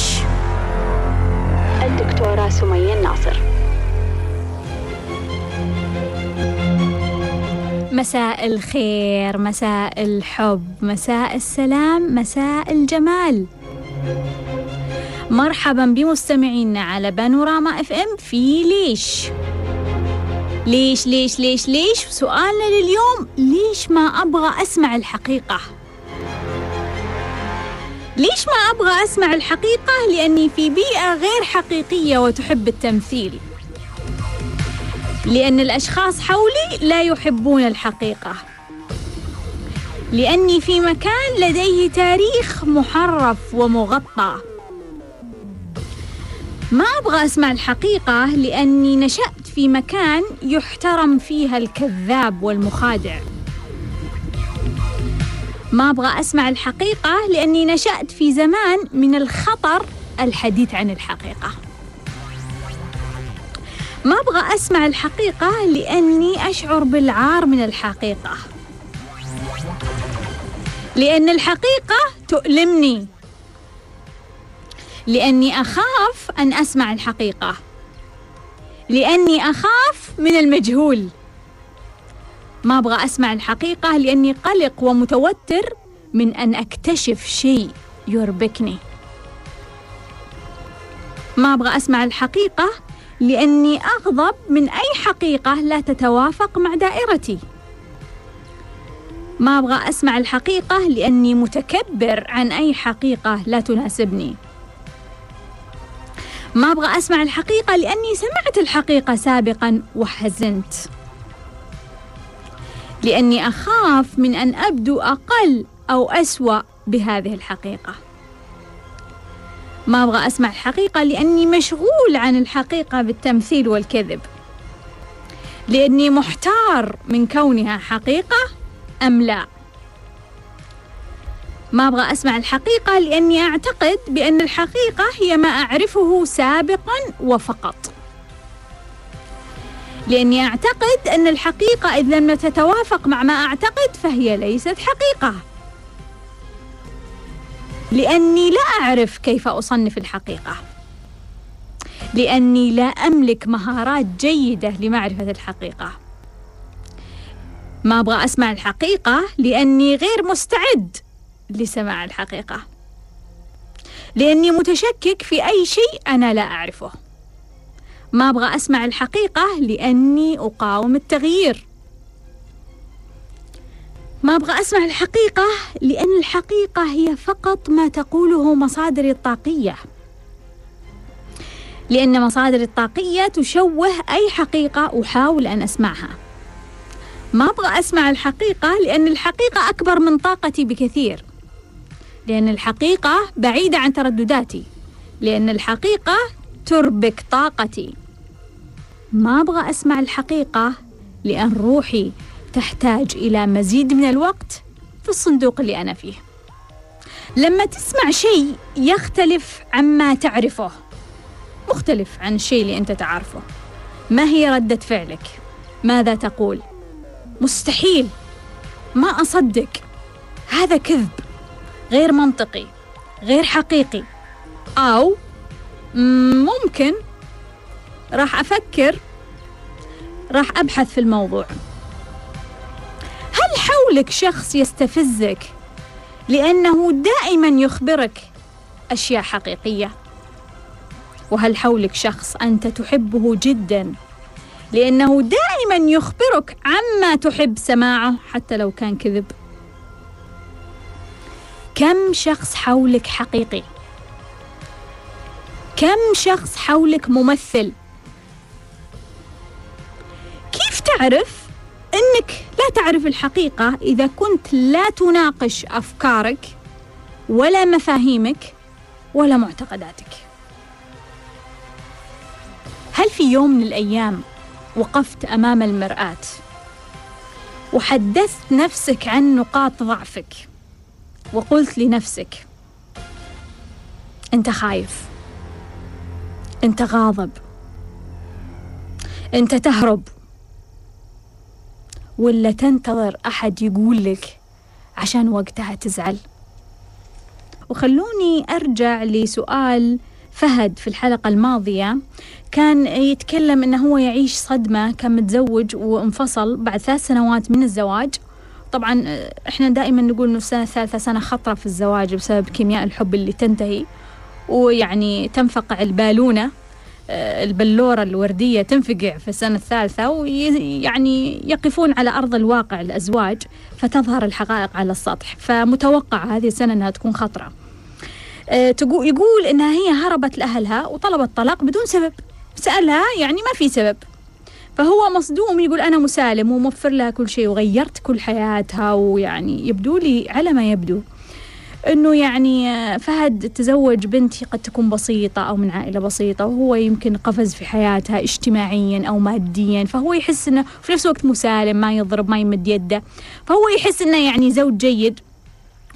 ليش الدكتورة سمية الناصر. مساء الخير مساء الحب مساء السلام مساء الجمال. مرحبا بمستمعينا على بانوراما إف إم في ليش؟ ليش ليش ليش ليش؟ سؤالنا لليوم ليش ما أبغى أسمع الحقيقة؟ ليش ما أبغى أسمع الحقيقة؟ لأني في بيئة غير حقيقية وتحب التمثيل. لأن الأشخاص حولي لا يحبون الحقيقة. لأني في مكان لديه تاريخ محرف ومغطى. ما أبغى أسمع الحقيقة لأني نشأت في مكان يحترم فيها الكذاب والمخادع. ما أبغى أسمع الحقيقة لأني نشأت في زمان من الخطر الحديث عن الحقيقة. ما أبغى أسمع الحقيقة لأني أشعر بالعار من الحقيقة. لأن الحقيقة تؤلمني. لأني أخاف أن أسمع الحقيقة. لأني أخاف من المجهول. ما أبغى أسمع الحقيقة لأني قلق ومتوتر من أن أكتشف شيء يربكني. ما أبغى أسمع الحقيقة لأني أغضب من أي حقيقة لا تتوافق مع دائرتي. ما أبغى أسمع الحقيقة لأني متكبر عن أي حقيقة لا تناسبني. ما أبغى أسمع الحقيقة لأني سمعت الحقيقة سابقا وحزنت. لأني أخاف من أن أبدو أقل أو أسوأ بهذه الحقيقة. ما أبغى أسمع الحقيقة لأني مشغول عن الحقيقة بالتمثيل والكذب. لأني محتار من كونها حقيقة أم لا. ما أبغى أسمع الحقيقة لأني أعتقد بأن الحقيقة هي ما أعرفه سابقا وفقط. لأني أعتقد أن الحقيقة إذا لم تتوافق مع ما أعتقد فهي ليست حقيقة. لأني لا أعرف كيف أصنف الحقيقة. لأني لا أملك مهارات جيدة لمعرفة الحقيقة. ما أبغى أسمع الحقيقة لأني غير مستعد لسماع الحقيقة. لأني متشكك في أي شيء أنا لا أعرفه. ما أبغى أسمع الحقيقة لأني أقاوم التغيير. ما أبغى أسمع الحقيقة لأن الحقيقة هي فقط ما تقوله مصادري الطاقية. لأن مصادري الطاقية تشوه أي حقيقة أحاول أن أسمعها. ما أبغى أسمع الحقيقة لأن الحقيقة أكبر من طاقتي بكثير. لأن الحقيقة بعيدة عن تردداتي. لأن الحقيقة تربك طاقتي. ما أبغى أسمع الحقيقة لأن روحي تحتاج إلى مزيد من الوقت في الصندوق اللي أنا فيه. لما تسمع شيء يختلف عما تعرفه مختلف عن الشيء اللي أنت تعرفه. ما هي ردة فعلك؟ ماذا تقول؟ مستحيل. ما أصدق. هذا كذب. غير منطقي. غير حقيقي. أو ممكن راح أفكر راح أبحث في الموضوع هل حولك شخص يستفزك لأنه دائما يخبرك أشياء حقيقية؟ وهل حولك شخص أنت تحبه جدا لأنه دائما يخبرك عما تحب سماعه حتى لو كان كذب؟ كم شخص حولك حقيقي؟ كم شخص حولك ممثل؟ تعرف إنك لا تعرف الحقيقة إذا كنت لا تناقش أفكارك ولا مفاهيمك ولا معتقداتك. هل في يوم من الأيام وقفت أمام المرآة وحدثت نفسك عن نقاط ضعفك وقلت لنفسك أنت خايف أنت غاضب أنت تهرب ولا تنتظر أحد يقول لك عشان وقتها تزعل. وخلوني أرجع لسؤال فهد في الحلقة الماضية. كان يتكلم إنه هو يعيش صدمة كان متزوج وانفصل بعد ثلاث سنوات من الزواج. طبعا إحنا دائما نقول إنه السنة الثالثة سنة خطرة في الزواج بسبب كيمياء الحب اللي تنتهي. ويعني تنفقع البالونة. البلورة الوردية تنفقع في السنة الثالثة ويعني يقفون على أرض الواقع الأزواج فتظهر الحقائق على السطح فمتوقع هذه السنة أنها تكون خطرة. آه، يقول إنها هي هربت لأهلها وطلبت طلاق بدون سبب. سألها يعني ما في سبب. فهو مصدوم يقول أنا مسالم وموفر لها كل شيء وغيرت كل حياتها ويعني يبدو لي على ما يبدو. إنه يعني آه، فهد تزوج بنت قد تكون بسيطة أو من عائلة بسيطة وهو يمكن قفز في حياتها اجتماعيا أو ماديا فهو يحس إنه في نفس الوقت مسالم ما يضرب ما يمد يده فهو يحس إنه يعني زوج جيد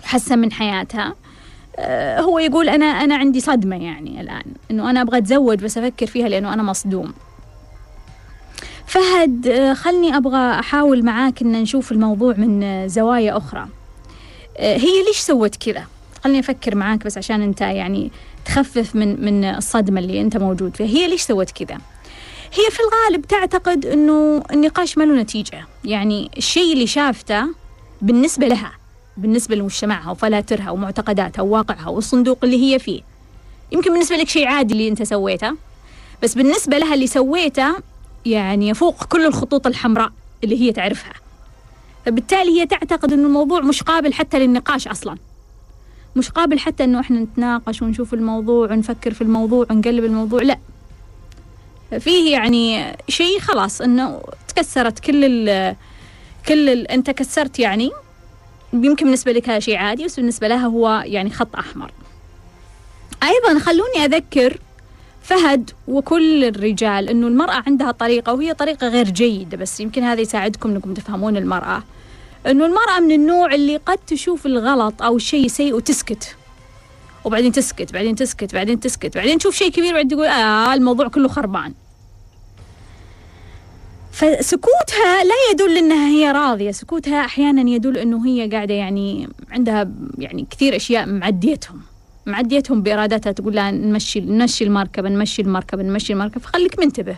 حسن من حياتها. آه، هو يقول أنا أنا عندي صدمة يعني الآن إنه أنا أبغى أتزوج بس أفكر فيها لأنه أنا مصدوم. فهد آه، خلني أبغى أحاول معاك إن نشوف الموضوع من زوايا أخرى. آه، هي ليش سوت كذا؟ خلني أفكر معاك بس عشان أنت يعني تخفف من من الصدمة اللي أنت موجود فيها. هي ليش سوت كذا؟ هي في الغالب تعتقد إنه النقاش ما له نتيجة. يعني الشيء اللي شافته بالنسبة لها بالنسبة لمجتمعها وفلاترها ومعتقداتها وواقعها والصندوق اللي هي فيه. يمكن بالنسبة لك شيء عادي اللي أنت سويته بس بالنسبة لها اللي سويته يعني يفوق كل الخطوط الحمراء اللي هي تعرفها. فبالتالي هي تعتقد أنه الموضوع مش قابل حتى للنقاش أصلا. مش قابل حتى أنه إحنا نتناقش ونشوف الموضوع ونفكر في الموضوع ونقلب الموضوع لا. فيه يعني شيء خلاص أنه تكسرت كل ال كل ال أنت كسرت يعني يمكن بالنسبة لك هذا شيء عادي بس بالنسبة لها هو يعني خط أحمر. أيضا خلوني أذكر فهد وكل الرجال أنه المرأة عندها طريقة وهي طريقة غير جيدة بس يمكن هذا يساعدكم أنكم تفهمون المرأة. أنه المرأة من النوع اللي قد تشوف الغلط أو الشيء سيء وتسكت. وبعدين تسكت بعدين تسكت بعدين تسكت بعدين تشوف شيء كبير بعدين تقول آه الموضوع كله خربان. فسكوتها لا يدل إنها هي راضية سكوتها أحيانا يدل إنه هي قاعدة يعني عندها يعني كثير أشياء معديتهم. معديتهم بإرادتها تقول لها نمشي نمشي المركبة نمشي المركبة نمشي المركبة. فخليك منتبه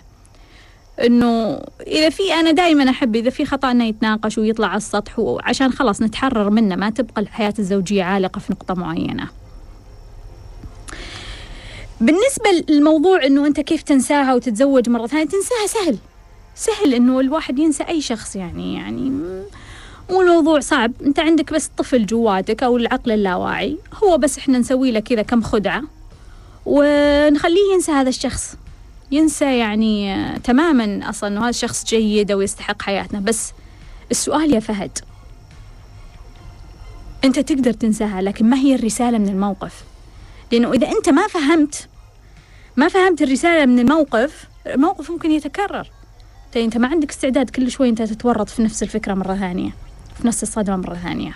إنه إذا في أنا دائما أحب إذا في خطأ إنه يتناقش ويطلع على السطح وعشان خلاص نتحرر منه ما تبقى الحياة الزوجية عالقة في نقطة معينة. بالنسبة للموضوع إنه أنت كيف تنساها وتتزوج مرة ثانية تنساها سهل. سهل إنه الواحد ينسى أي شخص يعني يعني مو الموضوع صعب. انت عندك بس طفل جواتك أو العقل اللاواعي. هو بس إحنا نسوي له كذا كم خدعة. ونخليه ينسى هذا الشخص. ينسى يعني تماما أصلا إنه هذا الشخص جيد أو يستحق حياتنا. بس السؤال يا فهد أنت تقدر تنساها لكن ما هي الرسالة من الموقف؟ لأنه إذا أنت ما فهمت ما فهمت الرسالة من الموقف الموقف ممكن يتكرر. طيب أنت ما عندك استعداد كل شوي أنت تتورط في نفس الفكرة مرة ثانية. في نفس الصدمه مرة ثانية.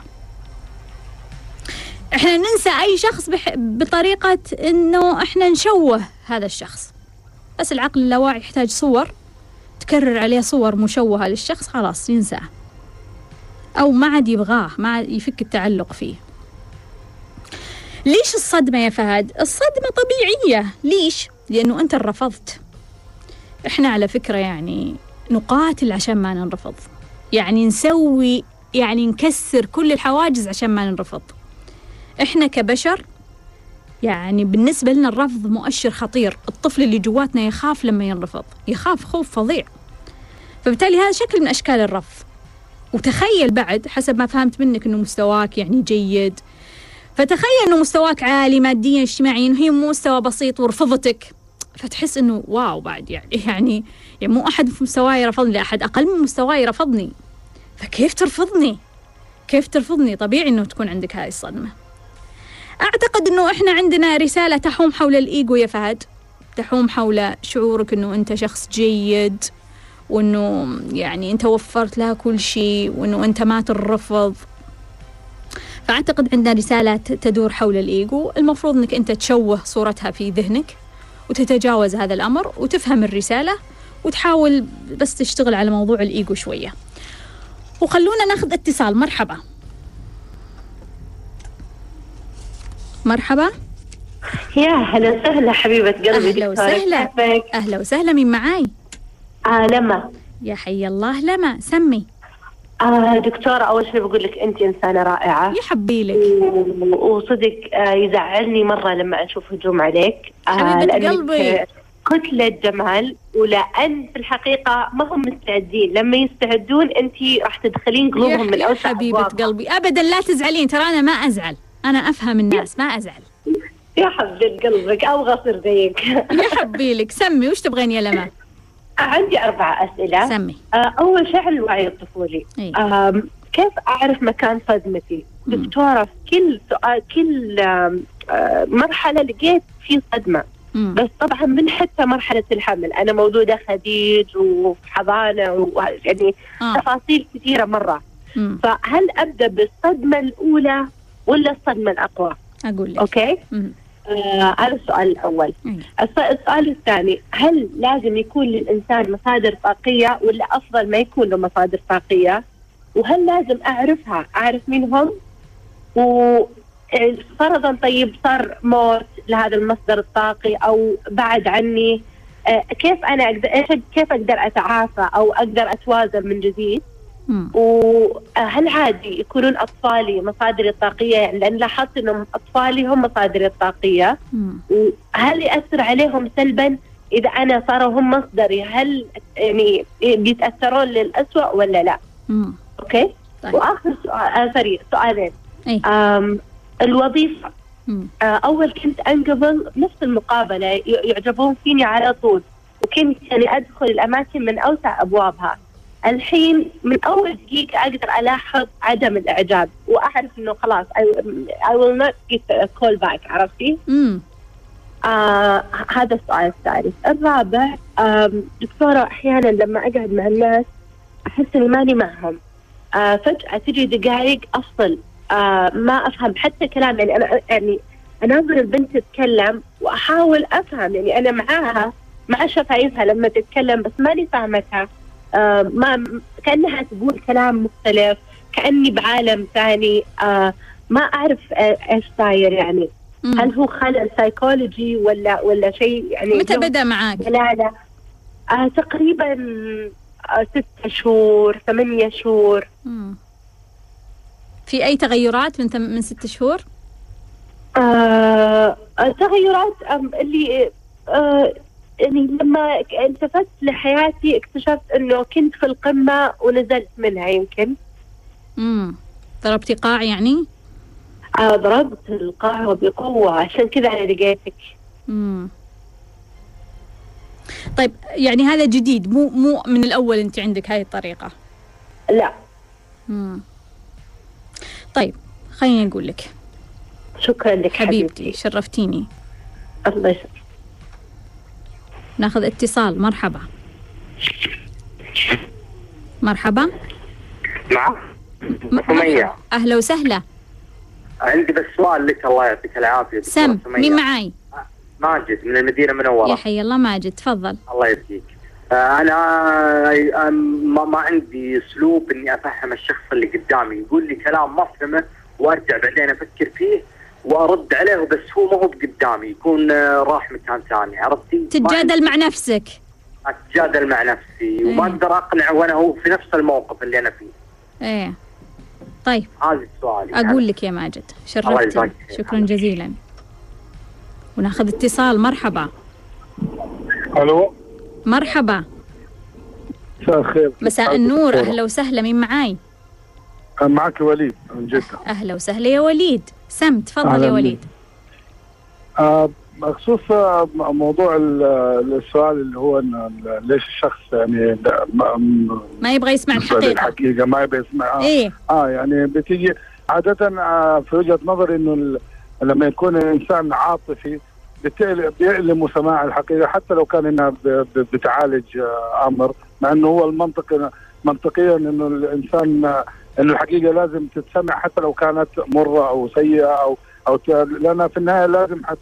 إحنا ننسى أي شخص بح... بطريقة إنه إحنا نشوه هذا الشخص. بس العقل اللاواعي يحتاج صور تكرر عليه صور مشوهة للشخص خلاص ينساه. أو ما عاد يبغاه ما عاد يفك التعلق فيه. ليش الصدمة يا فهد؟ الصدمة طبيعية. ليش؟ لأنه أنت رفضت إحنا على فكرة يعني نقاتل عشان ما ننرفض. يعني نسوي يعني نكسر كل الحواجز عشان ما ننرفض. إحنا كبشر يعني بالنسبة لنا الرفض مؤشر خطير. الطفل اللي جواتنا يخاف لما ينرفض يخاف خوف فظيع. فبالتالي هذا شكل من أشكال الرفض. وتخيل بعد حسب ما فهمت منك أنه مستواك يعني جيد. فتخيل أنه مستواك عالي ماديا اجتماعيا وهي مستوى بسيط ورفضتك. فتحس إنه wow بعد يعني يعني يعني مو أحد في مستواي رفضني لا أحد أقل من مستواي رفضني. فكيف ترفضني؟ كيف ترفضني؟ طبيعي إنه تكون عندك هاي الصدمة. أعتقد إنه إحنا عندنا رسالة تحوم حول الإيجو يا فهد تحوم حول شعورك إنه أنت شخص جيد وإنه يعني أنت وفرت لها كل شيء وإنه أنت ما ترفض فأعتقد عندنا رسالة تدور حول الإيجو المفروض إنك أنت تشوه صورتها في ذهنك وتتجاوز هذا الأمر وتفهم الرسالة وتحاول بس تشتغل على موضوع الإيجو شوية وخلونا ناخذ اتصال. مرحبا. مرحبا. يا هلا وسهلا حبيبة قلبي. أهلا. وسهلا. أهلا وسهلا. مين معاي؟ آه لما. يا حي الله لما. سمي. آه دكتورة أول شيء بقول لك أنت إنسانة رائعة. يحبي لك. و- وصدق آه يزعلني مرة لما أشوف هجوم عليك. حبيبة لأنك قلبي. كتلة جمال ولأن في الحقيقة ما هم مستعدين. لما يستعدون أنت راح تدخلين قلوبهم من يا أوسع حبيبة أبوابها. قلبي أبدا لا تزعلين ترى أنا ما أزعل. أنا أفهم الناس ما أزعل. يا حبيبة قلبك أبغى أصير زيك. يحبي لك سمي وش تبغين يا لما عندي أربع أسئلة. سمي. آه، أول شيء عن الوعي الطفولي. إيه. كيف أعرف مكان صدمتي؟ دكتورة في كل سؤال كل آه، مرحلة لقيت في صدمة. بس طبعا من حتى مرحلة الحمل أنا مولودة خديج وفي حضانة ويعني آه. تفاصيل كثيرة مرة مم. فهل أبدأ بالصدمة الأولى ولا الصدمة الأقوى؟ أقول لك أوكي؟ مم. آه هذا السؤال إيه. الس- السؤال الثاني هل لازم يكون للإنسان مصادر طاقية ولا أفضل ما يكون له مصادر طاقية وهل لازم أعرفها أعرف مين هم وفرضا طيب صار موت لهذا المصدر الطاقي أو بعد عني آه، كيف أنا أقدر إيش- كيف أقدر أتعافى أو أقدر أتوازن من جديد. وهل عادي يكونون أطفالي مصادري الطاقية يعني لأن لاحظت أنهم أطفالي هم مصادري الطاقية مم. وهل يأثر عليهم سلبا إذا أنا صاروا هم مصدري هل يعني بيتأثرون للأسوأ ولا لا مم. okay طيب. وآخر سؤال آه sorry سؤالين إيه. آم آه أول كنت أنقبل نفس المقابلة ي- يعجبون فيني على طول. وكنت يعني أدخل الأماكن من أوسع أبوابها. الحين من أول دقيقة أقدر ألاحظ عدم الإعجاب وأعرف إنه خلاص I, will not get a call back عرفتي؟ مم. آه هذا السؤال الثالث. الرابع آم، دكتورة أحيانا لما أقعد مع الناس أحس إني ماني معهم. آه فجأة تجي دقائق أفصل آه ما أفهم حتى كلام. يعني أنا يعني أناظر البنت تتكلم وأحاول أفهم. يعني أنا معاها مع شفايفها لما تتكلم بس ماني فاهمتها. آه ما كأنها تقول كلام مختلف كأني بعالم ثاني. آه ما أعرف آه إيش صاير يعني. مم. هل هو خلل سايكولوجي ولا ولا شيء؟ يعني متى له بدأ معاك؟ دلالة آه تقريبا آه ستة شهور ثمانية شهور. مم. في أي تغيرات من ثم- من ست شهور؟ آه تغيرات اللي آه يعني لما التفت لحياتي اكتشفت إنه كنت في القمة ونزلت منها يمكن مم. ضربتي قاع يعني؟ آه ضربت القهوة بقوة عشان كذا أنا لقيتك مم. طيب يعني هذا جديد مو مو من الأول أنت عندك هاي الطريقة لا مم. طيب خليني أقول لك. شكرا لك حبيبتي. حبيبتي شرفتيني. الله يسلمك ناخذ اتصال. مرحبا. مرحبا. نعم. سمية. أهلا وسهلا. عندي بس سؤال لك الله يعطيك العافية سم. مين معاي؟ ماجد من المدينة يا المنورة حي الله ماجد تفضل. الله يبقيك. أنا آه، ما, ما عندي أسلوب إني أفهم الشخص اللي قدامي. يقول لي كلام ما أفهمه وأرجع بعدين أفكر فيه وأرد عليه بس هو ما هو بقدامي. يكون آه، راح مكان ثاني عرفتي؟ تتجادل مع نفسك. عندي أتجادل مع نفسي وما إيه. أقدر أقنع وأنا هو في نفس الموقف اللي أنا فيه. إيه. طيب. هذا السؤال أقول لك يا ماجد الله شرفتني. شكرا جزيلا. وناخذ اتصال. مرحبا. ألو. مرحبا. مساء الخير. مساء النور. أهلا وسهلا. مين معاي؟ معك وليد من جدة. أهلا وسهلا يا وليد. سم تفضل يا. وليد. آه بخصوص آه، موضوع ال- السؤال اللي هو ليش الشخص يعني ما- يبغى يسمع بالنسبة الحقيقة. للحقيقة ما يبي يسمع. آه, إيه. آه يعني بتيجي عادة آه في وجهة نظري إنه لما يكون الإنسان عاطفي بيألم سماع الحقيقة حتى لو كان إنها بتعالج آه أمر مع إنه هو المنطق منطقيا إنه الإنسان آه، إنه الحقيقة لازم تتسمع حتى لو كانت مرة أو سيئة أو أو لأنها في النهاية لازم حت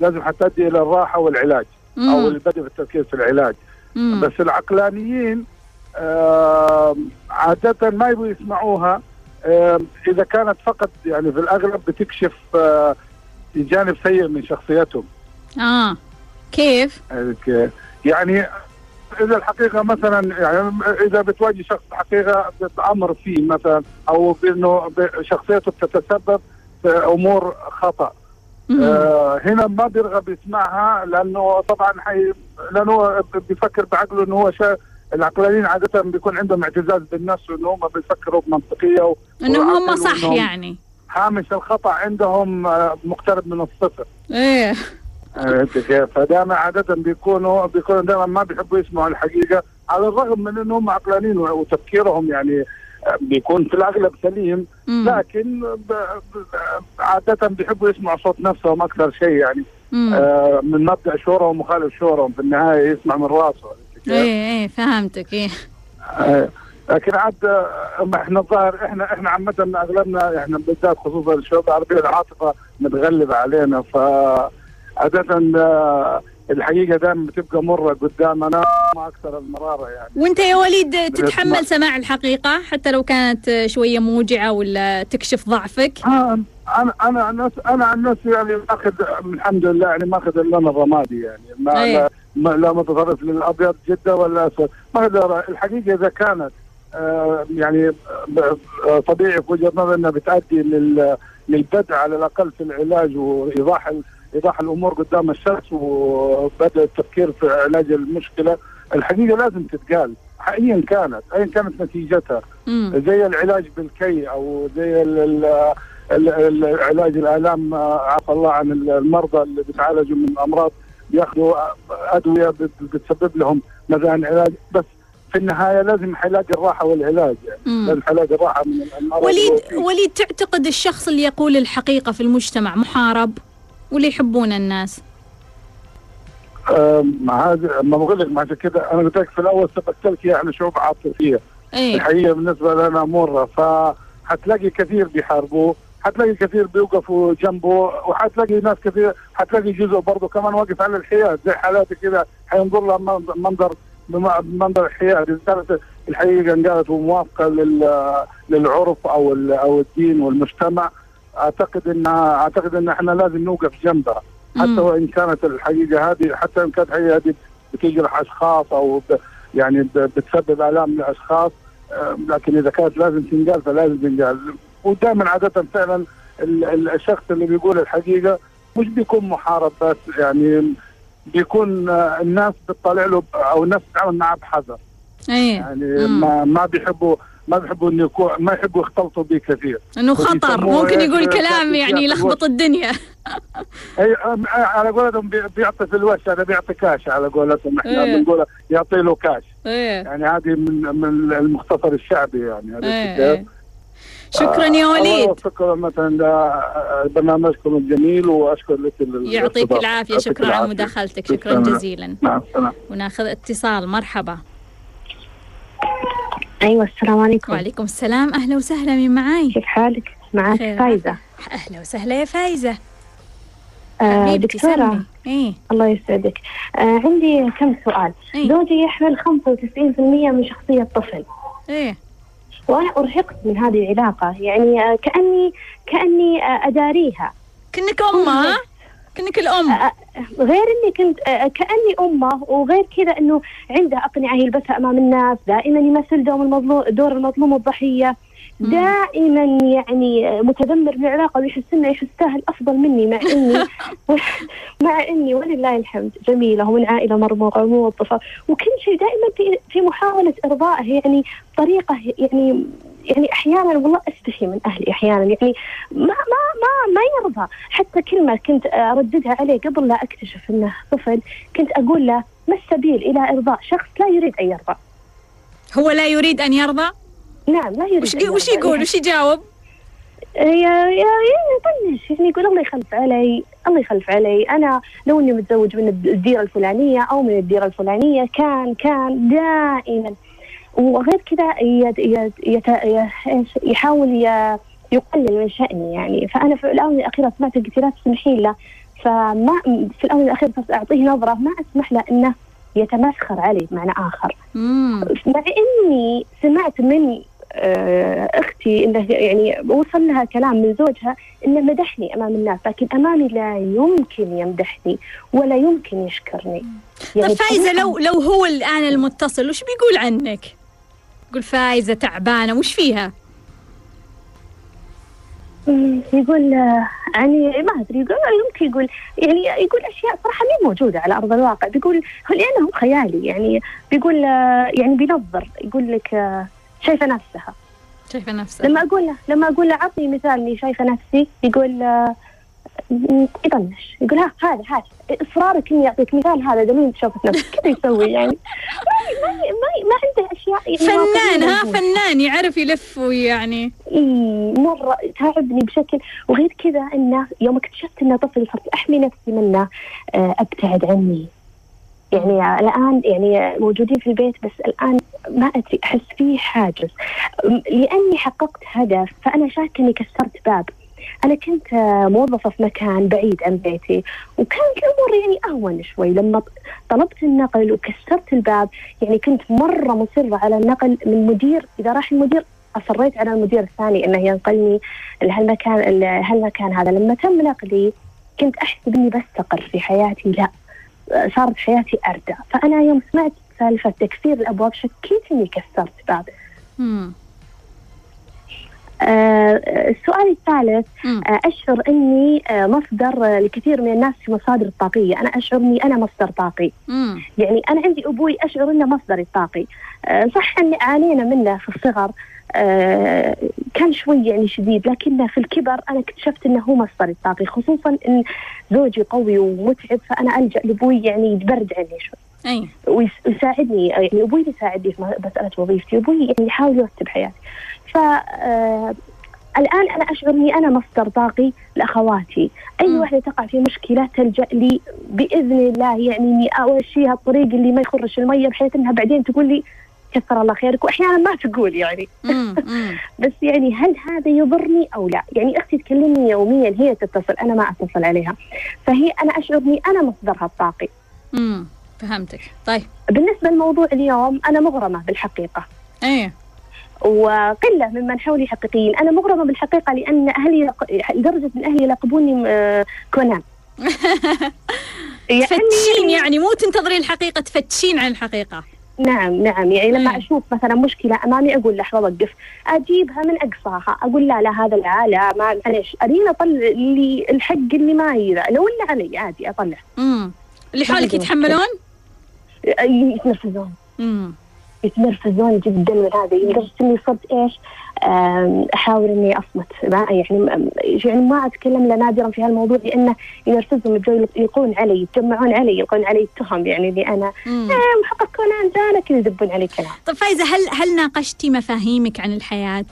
لازم حتؤدي إلى الراحة والعلاج أو. البدء في التركيز في العلاج مم. بس العقلانيين آه عادة ما يبغوا يسمعوها آه إذا كانت فقط يعني في الأغلب بتكشف آه جانب سيء من شخصيتهم آه كيف؟ ك- يعني إذا الحقيقة مثلا يعني إذا بتواجه شخص حقيقة أمر فيه مثلا أو بإنه شخصيته بتتسبب في أمور خطأ. آه هنا ما بيرغب يسمعها لأنه طبعا حي لأنه بيفكر بعقله إنه هو شا العقلانيين عادة بيكون عندهم اعتزاز بالنفس وانه هم بيفكروا بمنطقية و- انهم هم صح يعني هامش الخطأ عندهم آه، مقترب من الصفر إيه كيف؟ فدائما عادة بيكونوا بيكونوا دائما ما بيحبوا يسمعوا الحقيقة على الرغم من إنهم عقلانيين وتفكيرهم يعني بيكون في الأغلب سليم مم. لكن عادة بيحبوا يسمعوا صوت نفسهم أكثر شيء يعني. آه، من مبدأ شورهم ومخالف شورهم في النهاية يسمع من راسه؟ إيه إيه فهمتك إيه آه، لكن عاد آه، إحنا الظاهر إحنا إحنا عامة أغلبنا إحنا بالذات خصوصا الشباب العربية العاطفة متغلبة علينا ف عادة آه، الحقيقة دائما بتبقى مرة قدامنا ما أكثر المرارة يعني. وأنت يا وليد تتحمل سماع الحقيقة؟ حتى لو كانت شوية موجعة ولا تكشف ضعفك؟ آه، أنا أنا عن نفسي أنا عن نفسي يعني ماخذ الحمد لله يعني ماخذ اللون الرمادي يعني. ما أيه. ما لا متطرف للأبيض جدا ولا أسود. ما أقدر- الحقيقة إذا كانت آه، يعني طبيعي في وجهة نظري إنها بتؤدي لل- للبدء على الأقل في العلاج وإيضاح إيضاح الأمور قدام الشخص وبدأ التفكير في علاج المشكلة الحقيقة لازم تتقال ايا كانت ايا كانت نتيجتها مم. زي العلاج بالكي أو زي علاج الآلام عفى الله عن المرضى اللي بيتعالجوا من أمراض بياخذوا أدوية بت- بتسبب لهم مزان علاج بس في النهاية لازم حيلاقي الراحة والعلاج يعني. لازم حيلاقي الراحة من المرض وليد. وليد تعتقد الشخص اللي يقول الحقيقة في المجتمع محارب واللي يحبون الناس. مع هذا ما بقول لك مع كذا أنا قلت لك في الأول سبقت لك إحنا شعوب عاطفية. إيه. الحقيقة بالنسبة لنا مرة فحتلاقي كثير بيحاربوه حتلاقي كثير بيوقفوا جنبه وحتلاقي ناس كثير حتلاقي جزء برضه كمان واقف على الحياد زي حالاتي كذا حينظر لها منظر- منظر الحياد كانت الحقيقة إن كانت موافقة لل- للعرف أو أو الدين والمجتمع أعتقد انها أعتقد إن إحنا لازم نوقف جنبها حتى. وإن كانت الحقيقة هذه حتى إن كانت الحقيقة هذه بتجرح اشخاص أو يعني بتسبب آلام لأشخاص آه، لكن إذا كانت لازم تنقال فلازم تنقال ودائما عادة فعلا ال- ال- الشخص اللي بيقول الحقيقة مش بيكون محارب بس يعني بيكون آه، الناس بتطلع له أو الناس بتتعامل معه بحذر إيه يعني. ما ما بيحبوا ما بيحبوا إنه يكون ما يحبوا يختلطوا به كثير. إنه خطر. ممكن إيه يقول كلام يعني يلخبط الدنيا. أي آه، على قولتهم بي- بيعطي في الوش هذا بيعطي كاش على قولتهم. إحنا إيه. بنقول يعطي له كاش. إيه. يعني هذه من من المختصر الشعبي يعني عرفت إيه كيف؟ إيه. شكرا يا الله وليد. يوفقكم مثلا برنامجكم الجميل وأشكر لك يعطيك يعطيك شكرا على. مداخلتك. شكرا شكراً. جزيلا. مع السلامة. وناخذ اتصال. مرحبا. أيوه السلام عليكم. وعليكم السلام. أهلا وسهلا من معاي؟ كيف حالك؟ معك خير. فايزة. أهلا وسهلا يا فايزة. آه دكتورة. إيه. الله يسعدك. آه عندي كم سؤال. إيه. زوجي يحمل 95% من شخصية طفل إيه. وأنا أرهقت من هذه العلاقة. يعني آه كأني كأني آه أداريها. كنك أمة. الأم. آه غير إني كنت كأني أمة وغير كذا إنه عنده أقنعة يلبسها أمام الناس دائما يمثل دور المظلوم دور المظلوم والضحيه. دائما يعني متذمر بالعلاقة ويحس إنه يحسها الافضل مني مع إني مع إني ولله الحمد. جميلة ومن عائلة مرموقة وموظفة. وكل شيء دائما في في محاولة ارضائه يعني طريقة يعني يعني أحيانا والله أستحي من أهلي أحيانا يعني ما ما ما ما يرضى. حتى كلمه كنت أرددها عليه قبل لا أكتشف إنه طفل كنت أقول له ما السبيل إلى إرضاء شخص لا يريد أن يرضى. هو لا يريد أن يرضى؟ نعم لا يريد وش وش. يقول؟ وش يجاوب؟ يا يا يطنش يعني يقول الله يخلف علي الله يخلف علي. أنا لو إني متزوج من الديرة الفلانية أو من الديرة الفلانية كان كان دائما وغير كذا يحاول يقلل من شأني يعني. فأنا في الآونة الأخيرة سمعت تسمحين له. فما في الآونة الأخيرة صرت أعطيه نظرة ما أسمح له إنه يتمسخر علي بمعنى آخر. مع إني سمعت من آه، أختي إنه يعني وصل لها كلام من زوجها إنه مدحني أمام الناس لكن أمامي لا يمكن يمدحني ولا يمكن يشكرني. طيب فايزة لو لو هو الآن المتصل وش بيقول عنك؟ يقول فايزة تعبانة وش فيها؟ يقول آه، يعني ما أدري يقول يمكن يقول يعني يقول أشياء صراحة مي موجودة على أرض الواقع. بيقول هو لأنه هو خيالي يعني بيقول آه، يعني بينظر يقول لك آه، شايفة نفسها. شايفة نفسها. لما أقول له لما أقول له عطني مثال إني شايفة نفسي يقول آه، يطنش. يقول ها هذا هذا إصرارك إني أعطيك مثال هذا دليل شوفت نفسك. كذا يسوي يعني؟ ما ما, ما عنده أشياء يعني فنان ها. فنان يعرف يلف ويعني. إي مرة تعبني بشكل وغير كذا إنه يوم اكتشفت إنه طفل صرت أحمي نفسي منه آه، أبتعد عني. يعني الآن يعني موجودين في البيت بس الآن ما أدري أحس فيه حاجز. لأني حققت هدف فأنا شاكة إني كسرت باب. أنا كنت آه، موظفة في مكان بعيد عن بيتي وكانت الأمور يعني أهون شوي. لما طلبت النقل وكسرت الباب يعني كنت مرة مصرة على النقل من مدير إذا راح المدير أصريت على المدير الثاني إنه ينقلني لهالمكان لهالمكان هذا. لما تم نقلي كنت أحسب إني بستقر في حياتي لا صارت حياتي اردى فأنا يوم سمعت سالفة تكسير الأبواب شكيت إني كسرت باب. السؤال الثالث. آه أشعر إني آه مصدر آه لكثير من الناس في مصادر الطاقية. أنا أشعر إني أنا مصدر طاقي. مم. يعني أنا عندي أبوي أشعر إنه مصدري الطاقي. آه صح اني عانينا منه في الصغر. آه كان شوي يعني شديد لكنه في الكبر أنا اكتشفت إنه هو مصدري الطاقي خصوصا إن زوجي قوي ومتعب فأنا ألجأ لأبوي يعني يبرد عني شوي. ويس- ويساعدني يعني أبوي بيساعدني في مسألة وظيفتي. أبوي يعني يحاول يرتب حياتي. ف آه، الآن أنا أشعر إني أنا مصدر طاقي لأخواتي أي مم. واحدة تقع في مشكلة تلجأ لي بإذن الله يعني إني أوشيها الطريق اللي ما يخرش المية بحيث إنها بعدين تقول لي كثر الله خيرك وأحيانا ما تقول يعني مم. مم. بس يعني هل هذا يضرني أو لا؟ يعني أختي تكلمني يوميا هي تتصل أنا ما أتصل عليها فهي أنا أشعر إني أنا مصدرها الطاقي مم. فهمتك طيب بالنسبة لموضوع اليوم أنا مغرمة بالحقيقة إيه وقلة ممن حولي حقيقيين، أنا مغرمة بالحقيقة لأن أهلي لدرجة أن أهلي يلقبوني آه، كونان. تفتشين يعني مو تنتظرين الحقيقة تفتشين عن الحقيقة. نعم نعم. يعني لما. أشوف مثلا مشكلة أمامي أقول لحظه وقف أجيبها من أقصاها أقول لا لا هذا لا لا ما معليش ارينا أطلع لي الحق اللي ما يذا لو اللي علي عادي أطلع. مم. اللي حولك يتحملون؟ يتنرفزون مم. يتنرفزون جدا من هذا لدرجة إني صرت إيش أحاول إني أصمت ما يعني يعني ما أتكلم الا نادرا في هالموضوع لأنه ينرفزهم يلقون علي يتجمعون علي يلقون علي التهم يعني اللي أنا. آه، محقق كونان جانا كذا يدبون علي كلام طيب فايزة هل هل ناقشتي مفاهيمك عن الحياة؟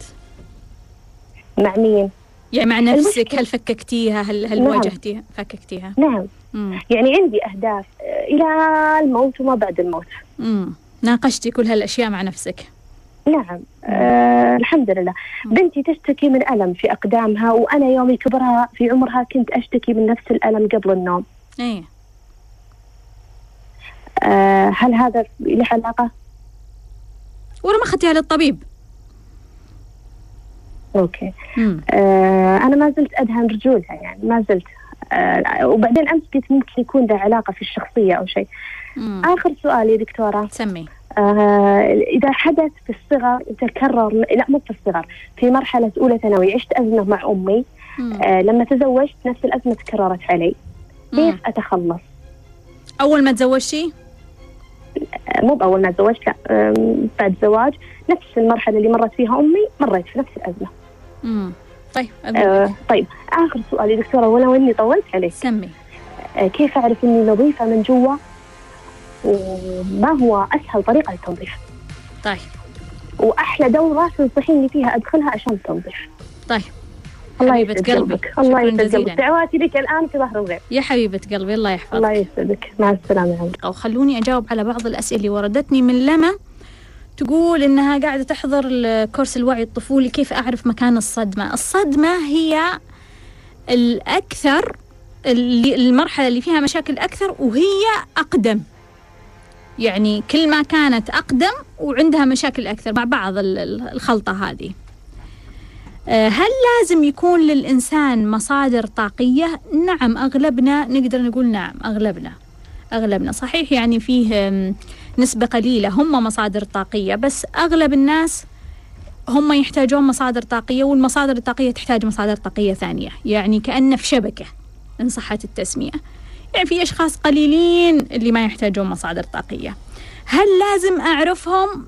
مع مين؟ يعني مع نفسك المشكلة- هل فككتيها هل هل نعم. واجهتيها فككتيها؟ نعم مم. يعني عندي أهداف آه، إلى الموت وما بعد الموت مم. ناقشتي كل هالأشياء مع نفسك. نعم. آه الحمد لله. بنتي تشتكي من ألم في أقدامها وأنا يوم كبرها في عمرها كنت أشتكي من نفس الألم قبل النوم. إيه. آه هل هذا له علاقة؟ ولا ما اخذتيها للطبيب أوكي. مم. آه أنا ما زلت أدهن رجولها يعني ما زلت. آه وبعدين أمس قلت ممكن يكون له علاقة في الشخصية أو شيء. مم. آخر سؤال يا دكتورة. سمي. آه إذا حدث في الصغر تكرر لا مو في الصغر في مرحلة أولى ثانوي عشت أزمة مع أمي. مم. آه لما تزوجت نفس الأزمة تكررت علي. مم. كيف أتخلص؟ أول ما تزوجتي آه، مو بأول ما تزوجت لا بعد زواج نفس المرحلة اللي مرت فيها أمي مريت في نفس الأزمة. مم. طيب آه طيب آخر سؤال يا دكتورة ولو إني طولت عليك. سمي. آه كيف أعرف إني نظيفة من جوا؟ وما هو أسهل طريقة للتنظيف. طيب. وأحلى دورة تنصحيني فيها أدخلها عشان التنظيف طيب. الله حبيبة يسعد قلبك. الله شكراً يسعد جزيلاً. قلبك دعواتي لك الآن في ظهر الغيب. يا حبيبة قلبي الله يحفظك. الله يسعدك. مع السلامة يا. أو خلوني أجاوب على بعض الأسئلة اللي وردتني من لما تقول إنها قاعدة تحضر كورس الوعي الطفولي كيف أعرف مكان الصدمة؟ الصدمة هي الأكثر اللي المرحلة اللي فيها مشاكل أكثر وهي أقدم. يعني كل ما كانت أقدم وعندها مشاكل أكثر مع بعض الخلطة هذه. آه، هل لازم يكون للإنسان مصادر طاقية؟ نعم أغلبنا نقدر نقول نعم أغلبنا. أغلبنا. صحيح يعني فيه نسبة قليلة هم مصادر طاقية بس أغلب الناس هم يحتاجون مصادر طاقية والمصادر الطاقية تحتاج مصادر طاقية ثانية يعني كأنه في شبكة إن صحت التسمية. يعني في أشخاص قليلين اللي ما يحتاجون مصادر طاقية. هل لازم أعرفهم؟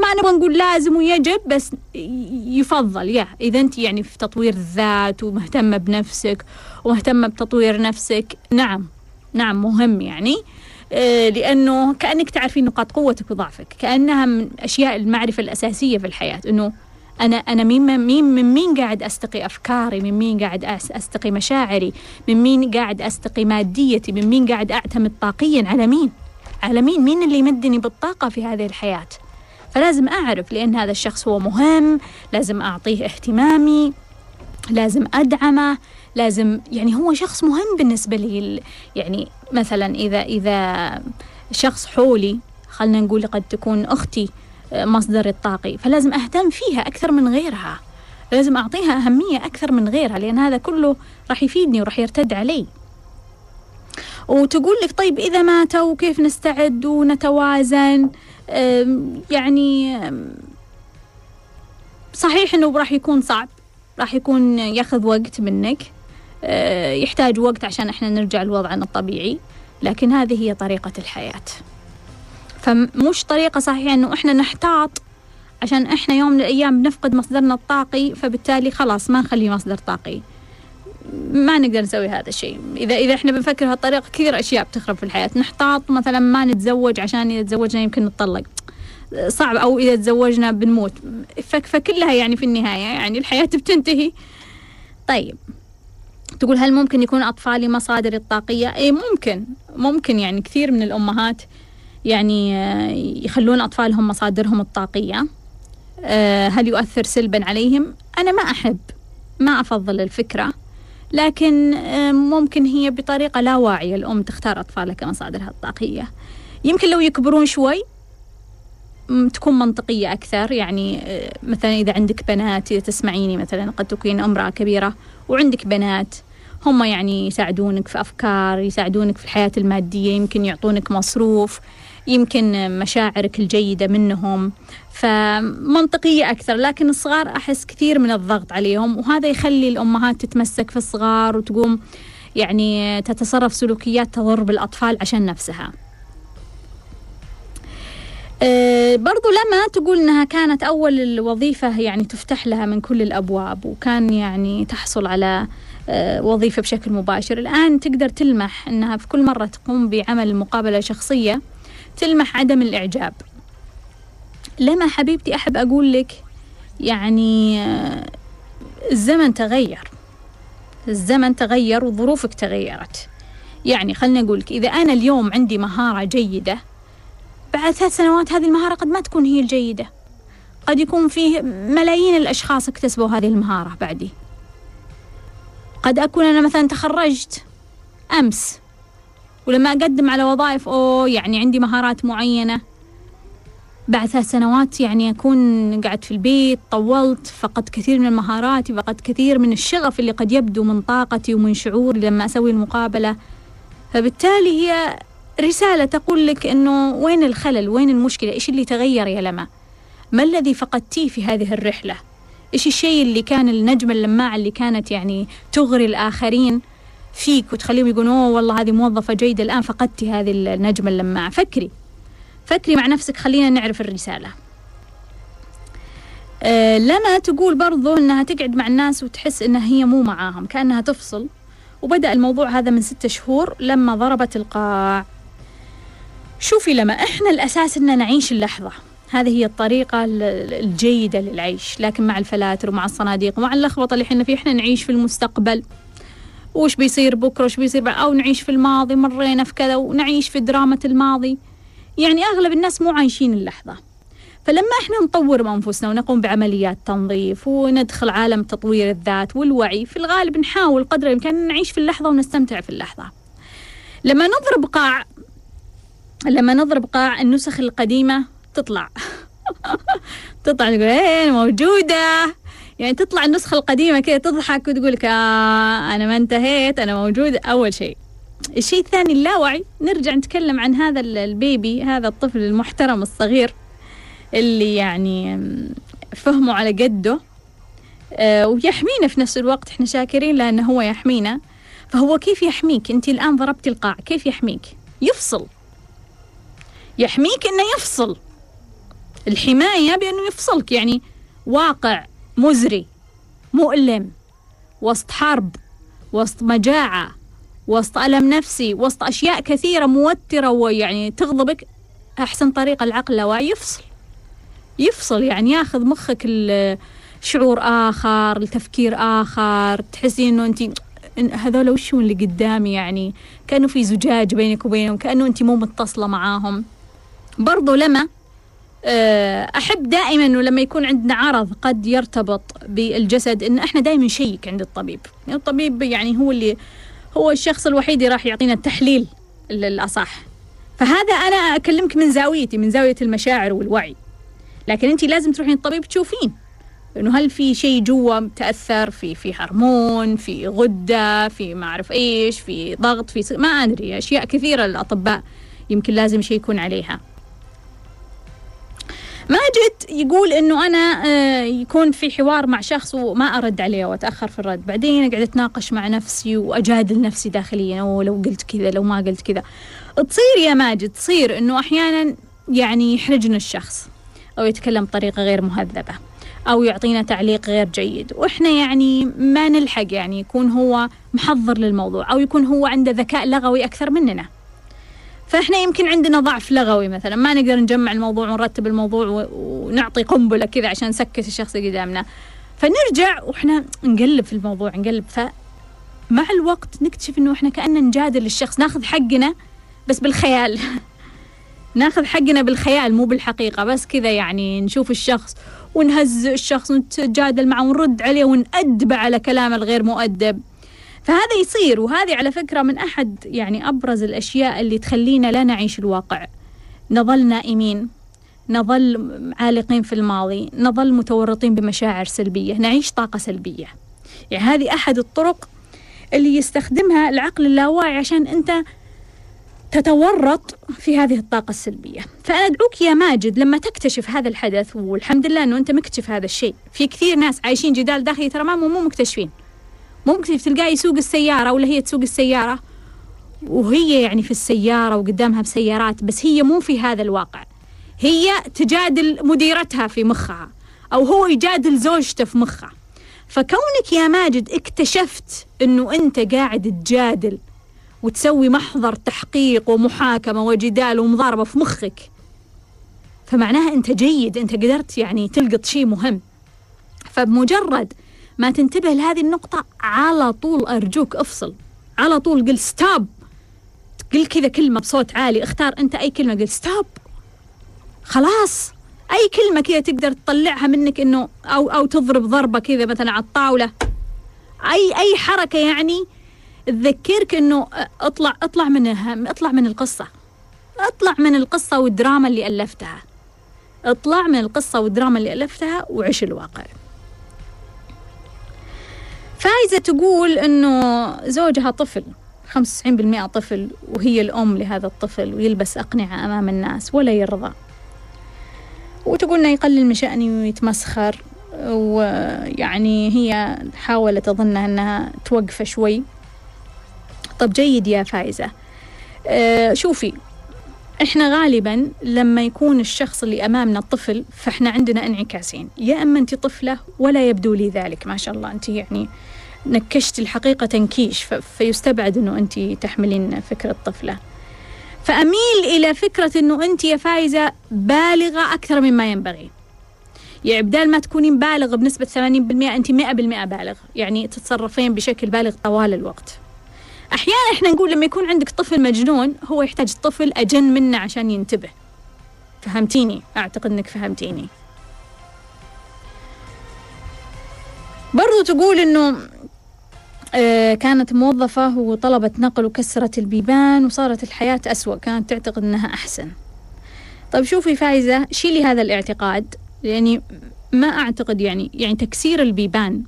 ما نبغى نقول لازم ويجب بس يفضل يا إذا أنت يعني في تطوير الذات ومهتمة بنفسك ومهتمة بتطوير نفسك. نعم نعم مهم يعني. آه، لأنه كأنك تعرفين نقاط قوتك وضعفك كأنها من أشياء المعرفة الأساسية في الحياة أنه أنا أنا مين مين من مين قاعد أستقي أفكاري؟ من مين قاعد أستقي مشاعري؟ من مين قاعد أستقي ماديتي؟ من مين قاعد أعتمد طاقيا؟ على مين؟ على مين؟ مين اللي يمدني بالطاقة في هذه الحياة؟ فلازم أعرف لأن هذا الشخص هو مهم لازم أعطيه اهتمامي لازم أدعمه لازم يعني هو شخص مهم بالنسبة لي يعني مثلا إذا إذا شخص حولي خلنا نقول قد تكون أختي مصدر الطاقي فلازم أهتم فيها أكثر من غيرها. لازم أعطيها أهمية أكثر من غيرها لأن هذا كله راح يفيدني وراح يرتد علي. وتقول لك طيب إذا ماتوا كيف نستعد ونتوازن؟ يعني صحيح أنه راح يكون صعب راح يكون يأخذ وقت منك آه، يحتاج وقت عشان إحنا نرجع لوضعنا الطبيعي لكن هذه هي طريقة الحياة. فمش طريقة صحيحة إنه إحنا نحتاط عشان إحنا يوم من الأيام بنفقد مصدرنا الطاقي فبالتالي خلاص ما نخليه مصدر طاقي. ما نقدر نسوي هذا الشيء. اذا إذا إحنا بنفكر بهالطريقه كثير أشياء بتخرب في الحياة. نحتاط مثلا ما نتزوج عشان إذا تزوجنا يمكن نتطلق. صعب. أو إذا تزوجنا بنموت. فكلها يعني في النهاية. يعني الحياة بتنتهي. طيب. تقول هل ممكن يكون أطفالي مصادر الطاقية؟ إيه ممكن. ممكن يعني كثير من الأمهات يعني آه، يخلون أطفالهم مصادرهم الطاقية. آه، هل يؤثر سلبا عليهم؟ أنا ما أحب ما أفضل الفكرة. لكن آه، ممكن هي بطريقة لا واعية. الأم تختار أطفالها كمصادرها الطاقية. يمكن لو يكبرون شوي تكون منطقية أكثر. يعني مثلا إذا عندك بنات إذا تسمعيني مثلا قد تكون أمرأة كبيرة وعندك بنات هم يعني يساعدونك في أفكار يساعدونك في الحياة المادية يمكن يعطونك مصروف. يمكن مشاعرك الجيدة منهم. فمنطقية أكثر لكن الصغار أحس كثير من الضغط عليهم وهذا يخلي الأمهات تتمسك في الصغار وتقوم يعني تتصرف سلوكيات تضر بالأطفال عشان نفسها. أه برضو لما تقول إنها كانت أول الوظيفة يعني تفتح لها من كل الأبواب وكان يعني تحصل على أه وظيفة بشكل مباشر الآن تقدر تلمح إنها في كل مرة تقوم بعمل مقابلة شخصية تلمح عدم الإعجاب. لما حبيبتي أحب أقول لك يعني أه الزمن تغير. الزمن تغير وظروفك تغيرت. يعني خلنا أقول لك إذا أنا اليوم عندي مهارة جيدة بعد ثلاث سنوات هذه المهارة قد ما تكون هي الجيدة. قد يكون فيه ملايين الأشخاص اكتسبوا هذه المهارة بعدي. قد أكون أنا مثلا تخرجت أمس ولما أقدم على وظائف أوه يعني عندي مهارات معينة. بعد ثلاث سنوات يعني أكون قعدت في البيت طولت فقدت كثير من مهاراتي فقدت كثير من الشغف اللي قد يبدو من طاقتي ومن شعوري لما أسوي المقابلة. فبالتالي هي رسالة تقول لك أنه وين الخلل؟ وين المشكلة؟ إيش اللي تغير يا لما؟ ما الذي فقدتيه في هذه الرحلة؟ إيش الشيء اللي كان النجمة اللماعة اللي كانت يعني تغري الآخرين؟ فيك وتخليهم يقولون أوه والله هذه موظفة جيدة الآن فقدتي هذه النجمة اللماعة فكري فكري مع نفسك خلينا نعرف الرسالة. أه لما تقول برضو أنها تقعد مع الناس وتحس أنها هي مو معاهم كأنها تفصل وبدأ الموضوع هذا من ستة شهور لما ضربت القاع. شوفي لما إحنا الأساس ان نعيش اللحظة. هذه هي الطريقة الجيدة للعيش لكن مع الفلاتر ومع الصناديق ومع اللخبطة اللي إحنا فيه إحنا نعيش في المستقبل. وش بيصير بكرة؟ وش بيصير أو نعيش في الماضي مرينا في كذا ونعيش في دراما الماضي. يعني أغلب الناس مو عايشين اللحظة. فلما إحنا نطور من أنفسنا ونقوم بعمليات تنظيف وندخل عالم تطوير الذات والوعي في الغالب نحاول قدر الإمكان نعيش في اللحظة ونستمتع في اللحظة. لما نضرب قاع لما نضرب قاع النسخ القديمة تطلع. تطلع تقول إيه أنا موجودة. يعني تطلع النسخة القديمة كده تضحك وتقول لك آه أنا ما انتهيت أنا موجودة أول شيء. الشيء الثاني اللاوعي نرجع نتكلم عن هذا ال- البيبي هذا الطفل المحترم الصغير اللي يعني فهمه على قده آه، ويحمينا في نفس الوقت إحنا شاكرين لأنه هو يحمينا. فهو كيف يحميك؟ أنت الآن ضربتي القاع كيف يحميك؟ يفصل. يحميك إنه يفصل. الحماية بأنه يفصلك يعني واقع. مزري مؤلم وسط حرب وسط مجاعة وسط ألم نفسي وسط أشياء كثيرة موترة ويعني تغضبك. أحسن طريقة العقل اللاواعي يفصل. يفصل يعني ياخذ مخك شعور آخر التفكير آخر تحسين إنه أنت هذول وشو اللي قدامي يعني؟ كأنه في زجاج بينك وبينهم كأنه أنت مو متصلة معاهم. برضو لما آه، أحب دائما أنه لما يكون عندنا عرض قد يرتبط بالجسد أن إحنا دائما نشيك عند الطبيب. يعني الطبيب يعني هو اللي هو الشخص الوحيد اللي راح يعطينا التحليل ال- الأصح فهذا أنا أكلمك من زاويتي من زاوية المشاعر والوعي. لكن أنت لازم تروحين الطبيب تشوفين إنه هل في شيء جوا تاثر في في هرمون في غدة في ما أعرف إيش في ضغط في. ما أدري أشياء كثيرة الاطباء يمكن لازم يشيكون عليها. ماجد يقول إنه أنا آه، يكون في حوار مع شخص وما أرد عليه وأتأخر في الرد. بعدين أقعد أتناقش مع نفسي وأجادل نفسي داخليا لو قلت كذا لو ما قلت كذا. تصير يا ماجد تصير إنه أحيانا يعني يحرجنا الشخص أو يتكلم بطريقة غير مهذبة أو يعطينا تعليق غير جيد. وإحنا يعني ما نلحق يعني يكون هو محضر للموضوع أو يكون هو عنده ذكاء لغوي أكثر مننا. فإحنا يمكن عندنا ضعف لغوي مثلا. ما نقدر نجمع الموضوع ونرتب الموضوع ونعطي قنبلة كذا عشان نسكت الشخص اللي قدامنا. فنرجع وإحنا نقلب في الموضوع نقلب. فمع الوقت نكتشف إنه إحنا كأننا نجادل الشخص. ناخذ حقنا بس بالخيال. ناخذ حقنا بالخيال مو بالحقيقة. بس كذا يعني نشوف الشخص ونهز الشخص ونتجادل معه ونرد عليه ونأدبه على كلام الغير مؤدب. فهذا يصير وهذه على فكرة من أحد يعني أبرز الأشياء اللي تخلينا لا نعيش الواقع. نظل نائمين نظل عالقين في الماضي نظل متورطين بمشاعر سلبية نعيش طاقة سلبية. يعني هذه أحد الطرق اللي يستخدمها العقل اللاواعي عشان أنت تتورط في هذه الطاقة السلبية. فأنا أدعوك يا ماجد لما تكتشف هذا الحدث والحمد لله أنه أنت مكتشف هذا الشيء. في كثير ناس عايشين جدال داخلي ترى ما مو مكتشفين. ممكن تلقاه يسوق السيارة ولا هي تسوق السيارة؟ وهي يعني في السيارة وقدامها بسيارات بس هي مو في هذا الواقع. هي تجادل مديرتها في مخها أو هو يجادل زوجته في مخها. فكونك يا ماجد اكتشفت أنه أنت قاعد تجادل وتسوي محضر تحقيق ومحاكمة وجدال ومضاربة في مخك فمعناها أنت جيد أنت قدرت يعني تلقط شيء مهم. فبمجرد ما تنتبه لهذه النقطة على طول أرجوك افصل. على طول قل stop قل كذا كلمة بصوت عالي اختار أنت أي كلمة قل stop خلاص. أي كلمة كذا تقدر تطلعها منك إنه أو أو تضرب ضربة كذا مثلا على الطاولة. أي أي حركة يعني تذكرك إنه اطلع اطلع من اطلع من القصة. اطلع من القصة والدراما اللي ألفتها. اطلع من القصة والدراما اللي ألفتها وعيش الواقع. فايزة تقول إنه زوجها طفل 95% طفل وهي الأم لهذا الطفل ويلبس أقنعة أمام الناس ولا يرضى. وتقول إنه يقلل من شأني ويتمسخر ويعني هي حاولت أظنها أنها توقف شوي. طب جيد يا فايزة. آه شوفي إحنا غالبا لما يكون الشخص اللي أمامنا طفل فإحنا عندنا انعكاسين. يا إما انت طفلة ولا يبدو لي ذلك ما شاء الله انت يعني نكشت الحقيقة تنكيش فيستبعد إنه انت تحملين فكرة طفله فأميل إلى فكرة إنه انت يا فايزة بالغة أكثر مما ينبغي. يعني بدال ما تكونين بالغ بنسبة 80% انت 100% بالغ يعني تتصرفين بشكل بالغ طوال الوقت. أحيانا إحنا نقول لما يكون عندك طفل مجنون هو يحتاج طفل أجن منه عشان ينتبه. فهمتيني؟ أعتقد إنك فهمتيني. برضو تقول آه، كانت موظفة وطلبت نقل وكسرت البيبان وصارت الحياة أسوأ. كانت تعتقد أنها أحسن. طيب شوفي فايزة شيلي هذا الاعتقاد. يعني ما أعتقد يعني يعني تكسير البيبان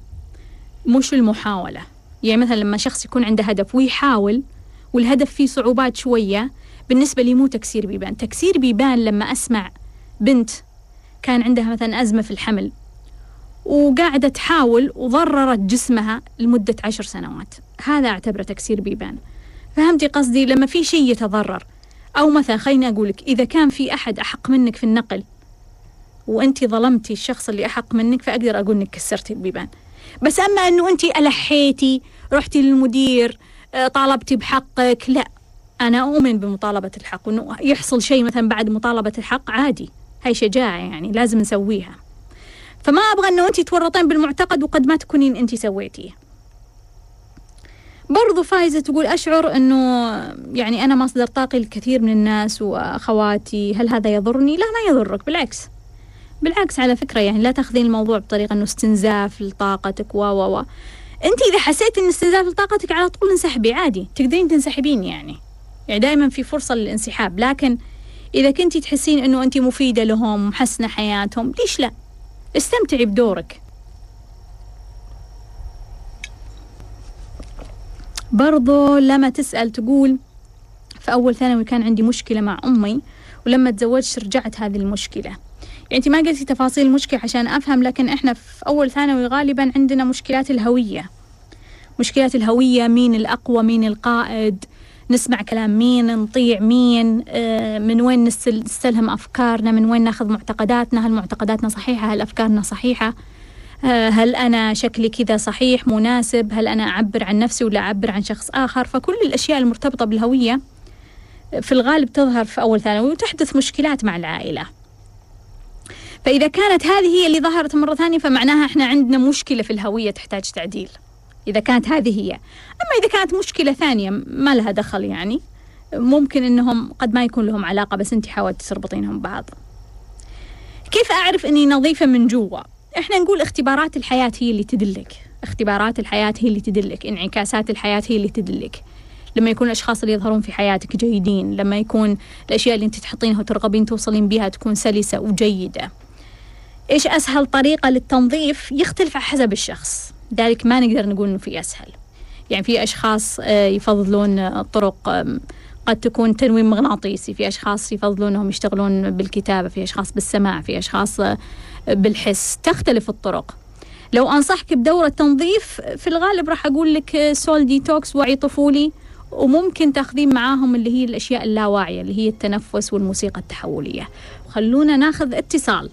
مش المحاولة. يعني مثلا لما شخص يكون عنده هدف ويحاول والهدف فيه صعوبات شوية بالنسبة لي مو تكسير بيبان. تكسير بيبان لما أسمع بنت كان عندها مثلا أزمة في الحمل. وقاعدة تحاول وضررت جسمها لمدة عشر سنوات. هذا أعتبره تكسير بيبان. فهمتي قصدي؟ لما في شيء يتضرر أو مثلا خليني أقولك إذا كان في أحد أحق منك في النقل وأنت ظلمتي الشخص اللي أحق منك فأقدر أقول إنك كسرتي البيبان بس أما أنه أنت ألحيتي رحتي للمدير آه، طالبتي بحقك لا. أنا أؤمن بمطالبة الحق وأنه يحصل شيء مثلا بعد مطالبة الحق عادي. هاي شجاعة يعني لازم نسويها. فما أبغى أنه أنت تورطين بالمعتقد وقد ما تكونين أنت سويتيه. برضو فايزة تقول أشعر أنه يعني أنا مصدر طاقي لكثير من الناس وأخواتي هل هذا يضرني؟ لا ما يضرك بالعكس. بالعكس على فكرة يعني لا تأخذين الموضوع بطريقة أنه استنزاف لطاقتك و و و. أنت إذا حسيت أن استنزاف لطاقتك على طول انسحبي عادي تقدرين تنسحبين يعني. يعني دائما في فرصة للانسحاب لكن إذا كنتي تحسين أنه أنت مفيدة لهم محسنة حياتهم ليش لا؟ استمتعي بدورك. برضو لما تسأل تقول في أول ثانوي كان عندي مشكلة مع أمي ولما تزوجت رجعت هذه المشكلة. يعني أنت ما قلتي تفاصيل المشكلة عشان أفهم لكن إحنا في أول ثانوي غالبا عندنا مشكلات الهوية. مشكلات الهوية مين الأقوى مين القائد نسمع كلام مين نطيع مين آه، من وين نستلهم أفكارنا من وين نأخذ معتقداتنا هل معتقداتنا صحيحة هل أفكارنا صحيحة؟ آه، هل أنا شكلي كذا صحيح مناسب؟ هل أنا أعبر عن نفسي ولا أعبر عن شخص آخر؟ فكل الأشياء المرتبطة بالهوية في الغالب تظهر في أول ثانوي وتحدث مشكلات مع العائلة. فإذا كانت هذه هي اللي ظهرت مرة ثانية فمعناها إحنا عندنا مشكلة في الهوية تحتاج تعديل. إذا كانت هذه هي. أما إذا كانت مشكلة ثانية ما لها دخل يعني. ممكن إنهم قد ما يكون لهم علاقة بس أنت حاولت تربطينهم ببعض. كيف أعرف إني نظيفة من جوا؟ إحنا نقول اختبارات الحياة هي اللي تدلك. اختبارات الحياة هي اللي تدلك. انعكاسات الحياة هي اللي تدلك. لما يكون الأشخاص اللي يظهرون في حياتك جيدين لما يكون الأشياء اللي أنت تحطينها وترغبين توصلين بها تكون سلسة وجيدة. إيش أسهل طريقة للتنظيف؟ يختلف على حسب الشخص. ذلك ما نقدر نقول إنه في أسهل. يعني في أشخاص آه، يفضلون طرق قد تكون تنويم مغناطيسي في أشخاص يفضلونهم يشتغلون بالكتابة في أشخاص بالسماع في أشخاص آه، بالحس. تختلف الطرق. لو أنصحك بدورة تنظيف في الغالب راح أقول لك سول ديتوكس وعي طفولي وممكن تاخذين معاهم اللي هي الأشياء اللاواعية اللي هي التنفس والموسيقى التحولية. خلونا ناخذ اتصال.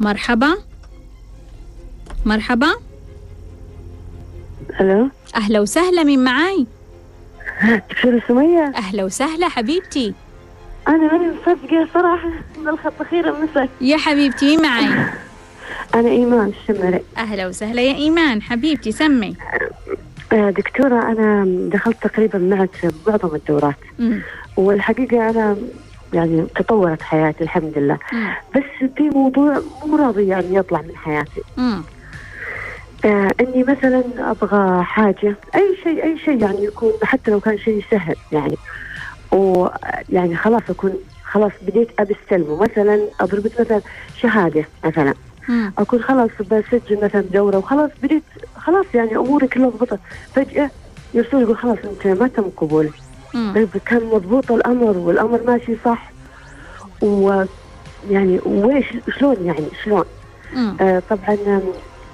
مرحبا. مرحبا. ألو؟ أهلا وسهلا مين معاي؟ دكتورة سمية؟ أهلا وسهلا حبيبتي. أنا ماني مصدقة صراحة بالخط أخيرا مسك يا حبيبتي مين معاي؟ أنا إيمان الشمري. أهلا وسهلا يا إيمان. حبيبتي سمي. آه، دكتورة أنا دخلت تقريبا معك معظم الدورات. والحقيقة أنا يعني تطورت حياتي الحمد لله. بس في موضوع مو راضي يعني يطلع من حياتي. مم. آه إني مثلا أبغى حاجة أي شيء أي شيء يعني يكون حتى لو كان شيء سهل يعني. ويعني خلاص أكون خلاص بديت ابي استلمه مثلا اضربت مثلا شهادة مثلا. مم. أكون خلاص بسجل مثلا دورة وخلاص بديت خلاص يعني اموري كلها ضبطت فجأة يرسل يقول خلاص أنت ما تم قبولك مم. طيب كان مضبوط الأمر والأمر ماشي صح. ويعني ويش شلون يعني شلون. آه طبعا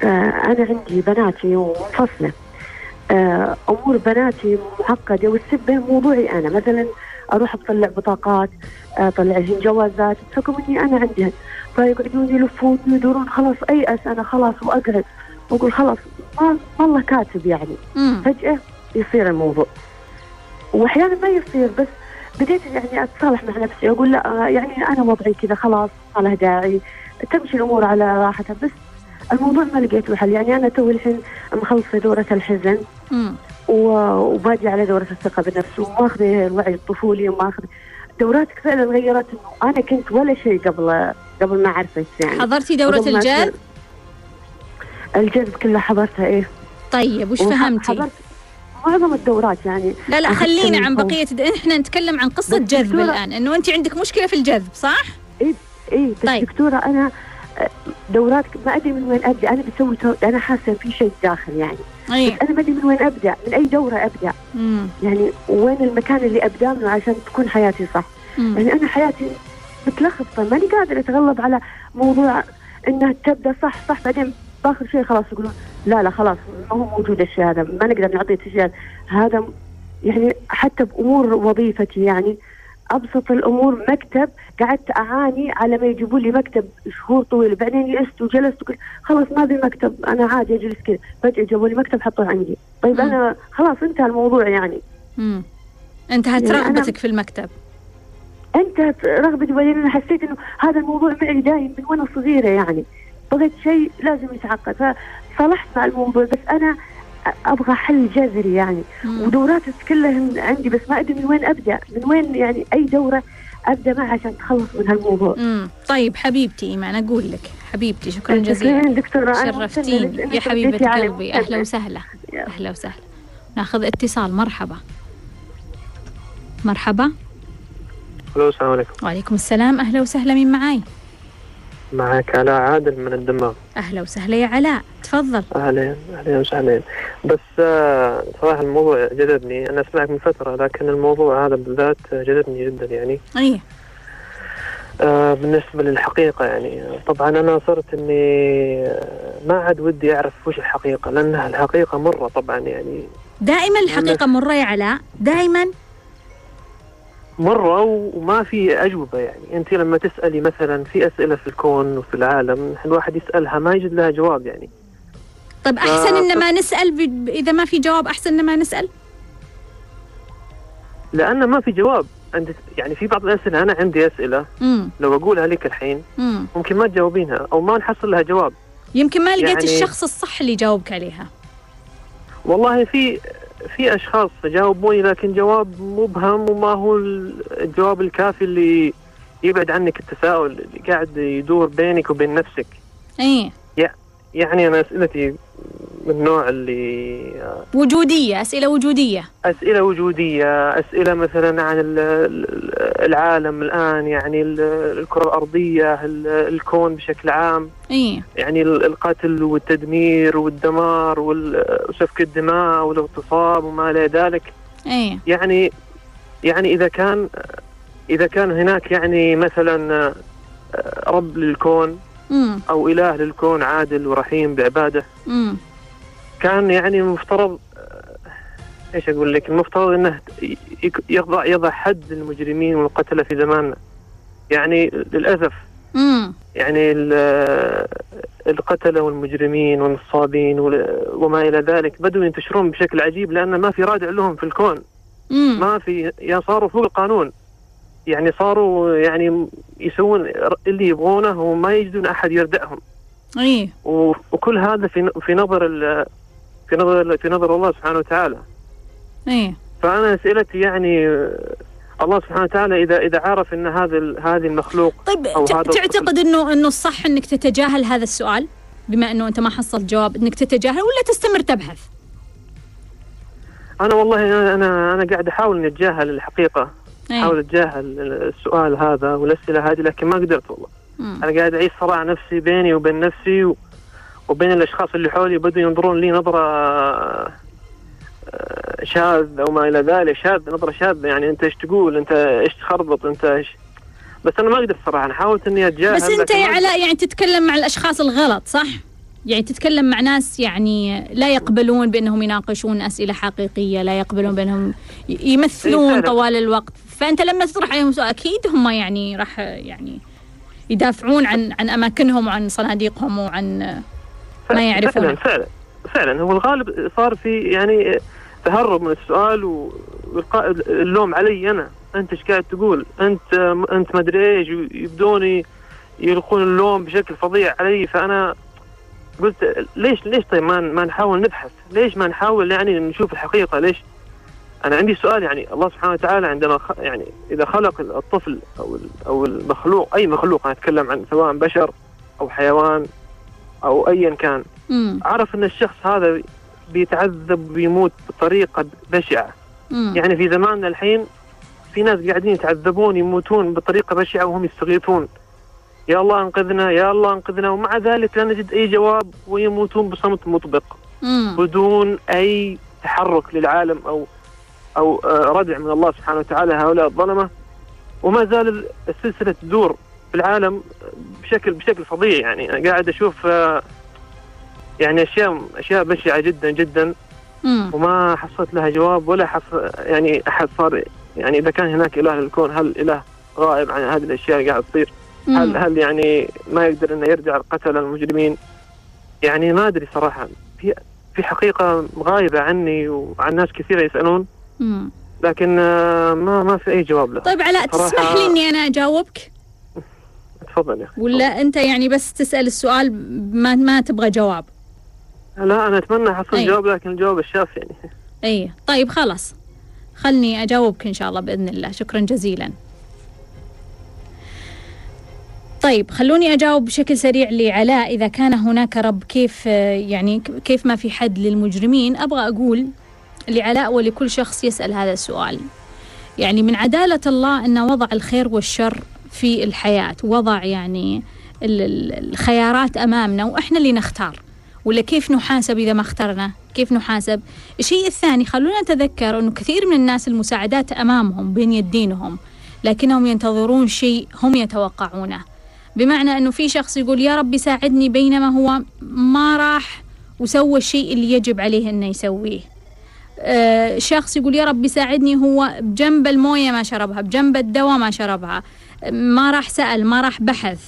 أنا عندي بناتي ومنفصلة. آه أمور بناتي معقدة والسبة موضوعي أنا. مثلا أروح أطلع بطاقات آه، أطلع زين جوازات بحكم إني أنا عندهن فيقعدون يلفون يدورون خلاص ايأس أنا خلاص وأقعد. وأقول خلاص ما ما الله كاتب يعني. مم. فجأة يصير الموضوع. وأحيانا ما يصير بس بديت يعني أتصالح مع نفسي. أقول لا آه، يعني أنا وضعي كذا خلاص ما له داعي. تمشي الأمور على راحتها. بس الموضوع ما لقيت له حل يعني أنا توي الحين مخلصة دورة الحزن مم. و- وباجي على دورة الثقة بالنفس وماخذة الوعي الطفولي وماخذة دوراتك فعلا غيرت إنه أنا كنت ولا شيء قبل قبل ما اعرفك يعني حضرتي ما الجذب؟ الجذب كلها حضرتها إيه طيب وش فهمتي؟ حضرت معظم الدورات يعني لا لا خلينا عن. بقية إحنا نتكلم عن قصة بس جذب الآن إنه انت عندك مشكلة في الجذب صح؟ اي بس طيب. طيب. دكتورة أنا دورات ما أدري من وين أبدأ. أنا بسوي تو... أنا حاسة في شيء داخل يعني. أي. أنا ما أدري من وين أبدأ. من أي دورة أبدأ. مم. يعني وين المكان اللي أبدأ منه عشان تكون حياتي صح. مم. يعني أنا حياتي متلخبطة. ماني قادرة أتغلب على موضوع إنها تبدأ صح صح. بعدين بآخر شيء خلاص يقولون لا لا خلاص ما هو موجود الشيء هذا. ما نقدر نعطيه الشيء هذا يعني حتى بأمور وظيفتي يعني أبسط الأمور مكتب قعدت أعاني على ما يجيبوا لي مكتب شهور طويله بعدين يئست وجلست وقلت خلاص ما ابي مكتب أنا عادي أجلس كذا فجأة جابوا لي مكتب حطوه عندي. طيب مم. أنا خلاص انتهى الموضوع يعني. مم. انتهت يعني رغبتك في المكتب. انتهت رغبتي بعدين أنا حسيت إنه هذا الموضوع معي دايم من وأنا صغيرة يعني. بغيت شيء لازم يتعقد. فصلحت مع الموضوع. بس أنا أبغى حل جذري يعني. مم. ودورات كلها عندي بس ما أدري من وين أبدأ. من وين يعني أي دورة أبدأ معها عشان تخلص من هالموضوع. مم. طيب حبيبتي إيمان أقول لك. حبيبتي شكرا جزيلا. شكراً دكتورة. أنا شرفتيني. يا علي. قلبي. أهلا. وسهلا. أهلا وسهلا. ناخذ اتصال. مرحبا. مرحبا. ألو السلام عليكم. وعليكم السلام. أهلا وسهلا. مين معاي؟ معك. علاء عادل من الدمام. أهلا وسهلا يا علاء. تفضل. أهلين أهلين وسهلين. بس آه، صراحة الموضوع جذبني. أنا أسمعك من فترة لكن الموضوع هذا بالذات جذبني جدا يعني. اي آه، بالنسبة للحقيقة يعني. طبعا أنا صرت إني آه، ما عاد ودي أعرف وش الحقيقة لأنها الحقيقة مرة طبعا يعني. دائما الحقيقة مرة يا علاء. دائما. مرة وما في أجوبة يعني. أنت لما تسألي مثلا في أسئلة في الكون وفي العالم الواحد يسألها ما يجد لها جواب يعني. طيب أحسن إن ما نسأل ب- إذا ما في جواب أحسن إن ما نسأل؟ لأن ما في جواب. عند يعني في بعض الأسئلة أنا عندي أسئلة. امم لو أقولها لك الحين امم ممكن ما تجاوبينها أو ما نحصل لها جواب. يمكن ما لقيت يعني- الشخص الصح اللي يجاوبك عليها. والله في في أشخاص جاوبوني لكن جواب مبهم وما هو الجواب الكافي اللي يبعد عنك التساؤل اللي قاعد يدور بينك وبين نفسك. إيه. يعني أنا أسئلتي من النوع اللي آه، وجودية أسئلة وجودية. أسئلة وجودية أسئلة مثلا عن ال- ال- العالم الآن يعني ال- الكرة الأرضية ال- الكون بشكل عام. إيه يعني ال- القتل والتدمير والدمار وال- وسفك الدماء والاغتصاب وما إلى ذلك. إيه يعني يعني إذا كان إذا كان هناك يعني مثلا رب للكون امم أو إله للكون عادل ورحيم بعباده. امم كان يعني المفترض إيش أقول لك؟ المفترض إنه يضع يضع حد للمجرمين والقتلة في زماننا. يعني للأسف. امم يعني ال- القتلة والمجرمين والنصابين وال- وما إلى ذلك بدوا ينتشرون بشكل عجيب لأن ما في رادع لهم في الكون. امم ما في يا صاروا فوق القانون. يعني صاروا يعني يسوون اللي يبغونه وما يجدون أحد يردعهم و- وكل هذا في في نظر في نظر في نظر الله سبحانه وتعالى. إيه فأنا اسئلتي يعني الله سبحانه وتعالى إذا إذا عرف إن هذا هذه المخلوق طيب أو هذا تعتقد إنه إنه الصح إنك تتجاهل هذا السؤال؟ بما إنه أنت ما حصلت جواب إنك تتجاهل ولا تستمر تبحث؟ أنا والله أنا أنا, أنا قاعد أحاول إني أتجاهل الحقيقة. أحاول أتجاهل السؤال هذا والأسئلة هذه لكن ما قدرت والله. مم. أنا قاعد أعيش صراع نفسي بيني وبين نفسي و... وبين الأشخاص اللي حولي بدوا ينظرون لي نظرة آه، شاذ أو ما إلى ذلك. شاذ نظرة شاذة. يعني أنت إيش تقول؟ أنت إيش تخربط؟ أنت إيش؟ بس أنا ما قدرت صراحة. أنا حاولت إني أتجاهل بس أنت يا علاء يعني تتكلم مع الأشخاص الغلط صح؟ يعني تتكلم مع ناس يعني لا يقبلون بأنهم يناقشون أسئلة حقيقية، لا يقبلون بأنهم إيه يمثلون فعلاً. طوال الوقت، فأنت لما تطرح عليهم سؤال أكيد هم يعني راح يعني يدافعون عن عن أماكنهم وعن صناديقهم وعن ما يعرفون. فعلا فعلا فعلا. هو الغالب صار في يعني تهرب من السؤال وإلقاء اللوم علي أنا. أنت إيش قاعد تقول؟ أنت أنت ما أدري إيش يبدون يلقون اللوم بشكل فظيع علي. فأنا قلت ليش ليش طيب ما ما نحاول نبحث؟ ليش ما نحاول يعني نشوف الحقيقة؟ ليش أنا عندي سؤال يعني الله سبحانه وتعالى عندما خ... يعني إذا خلق الطفل أو أو المخلوق أي مخلوق أنا أتكلم عن سواء بشر أو حيوان أو ايا كان امم عرف أن الشخص هذا بيتعذب وبيموت بطريقة بشعة. مم. يعني في زماننا الحين في ناس قاعدين يتعذبون يموتون بطريقة بشعة وهم يستغيثون. يا الله أنقذنا يا الله أنقذنا. ومع ذلك لا نجد أي جواب ويموتون بصمت مطبق. مم. بدون أي تحرك للعالم أو أو آه، ردع من الله سبحانه وتعالى هؤلاء الظلمة وما زال السلسلة تدور في العالم بشكل بشكل فظيع يعني أنا قاعد أشوف آه، يعني أشياء أشياء بشعة جدا جدا مم. وما حصلت لها جواب ولا حص يعني أحد صار يعني إذا كان هناك إله للكون هل إله غائب عن هذه الأشياء اللي قاعد تصير؟ هل. هل يعني ما يقدر إنه يرجع القتله المجرمين؟ يعني ما أدري صراحة في في حقيقة غايبة عني وعن ناس كثيرة يسألون مم. لكن آه، ما ما في أي جواب له. طيب علاء تسمح لي إني أنا أجاوبك؟ تفضل يا أخي. ولا أنت يعني بس تسأل السؤال ما ما تبغى جواب؟ لا أنا أتمنى احصل أي. جواب لكن الجواب الشاف يعني. أي. طيب خلاص. خلني أجاوبك إن شاء الله بإذن الله. شكرا جزيلا. طيب خلوني أجاوب بشكل سريع لعلاء. إذا كان هناك رب كيف آه، يعني كيف ما في حد للمجرمين؟ أبغى أقول لعلاء ولكل شخص يسأل هذا السؤال. يعني من عدالة الله انه وضع الخير والشر في الحياة وضع يعني ال- ال- الخيارات أمامنا وإحنا اللي نختار. ولا كيف نحاسب إذا ما اخترنا؟ كيف نحاسب؟ الشيء الثاني خلونا نتذكر أنه كثير من الناس المساعدات أمامهم بين يدينهم لكنهم ينتظرون شيء هم يتوقعونه. بمعنى أنه في شخص يقول يا رب ساعدني بينما هو ما راح وسوى الشيء اللي يجب عليه إنه يسويه. شخص يقول يا رب ساعدني هو بجنب الموية ما شربها بجنب الدواء ما شربها ما راح سأل ما راح بحث.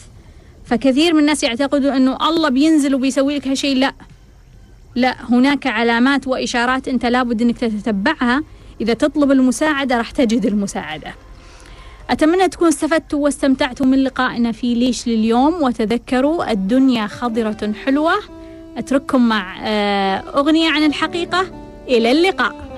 فكثير من الناس يعتقدوا إنه الله بينزل وبيسوي لك هالشيء لا. لا هناك علامات وإشارات أنت لابد إنك تتبعها. إذا تطلب المساعدة راح تجد المساعدة. أتمنى تكونوا استفدتوا واستمتعتوا من لقائنا في ليش لليوم وتذكروا الدنيا خضرة حلوة. أترككم مع آه، أغنية عن الحقيقة. إلى اللقاء.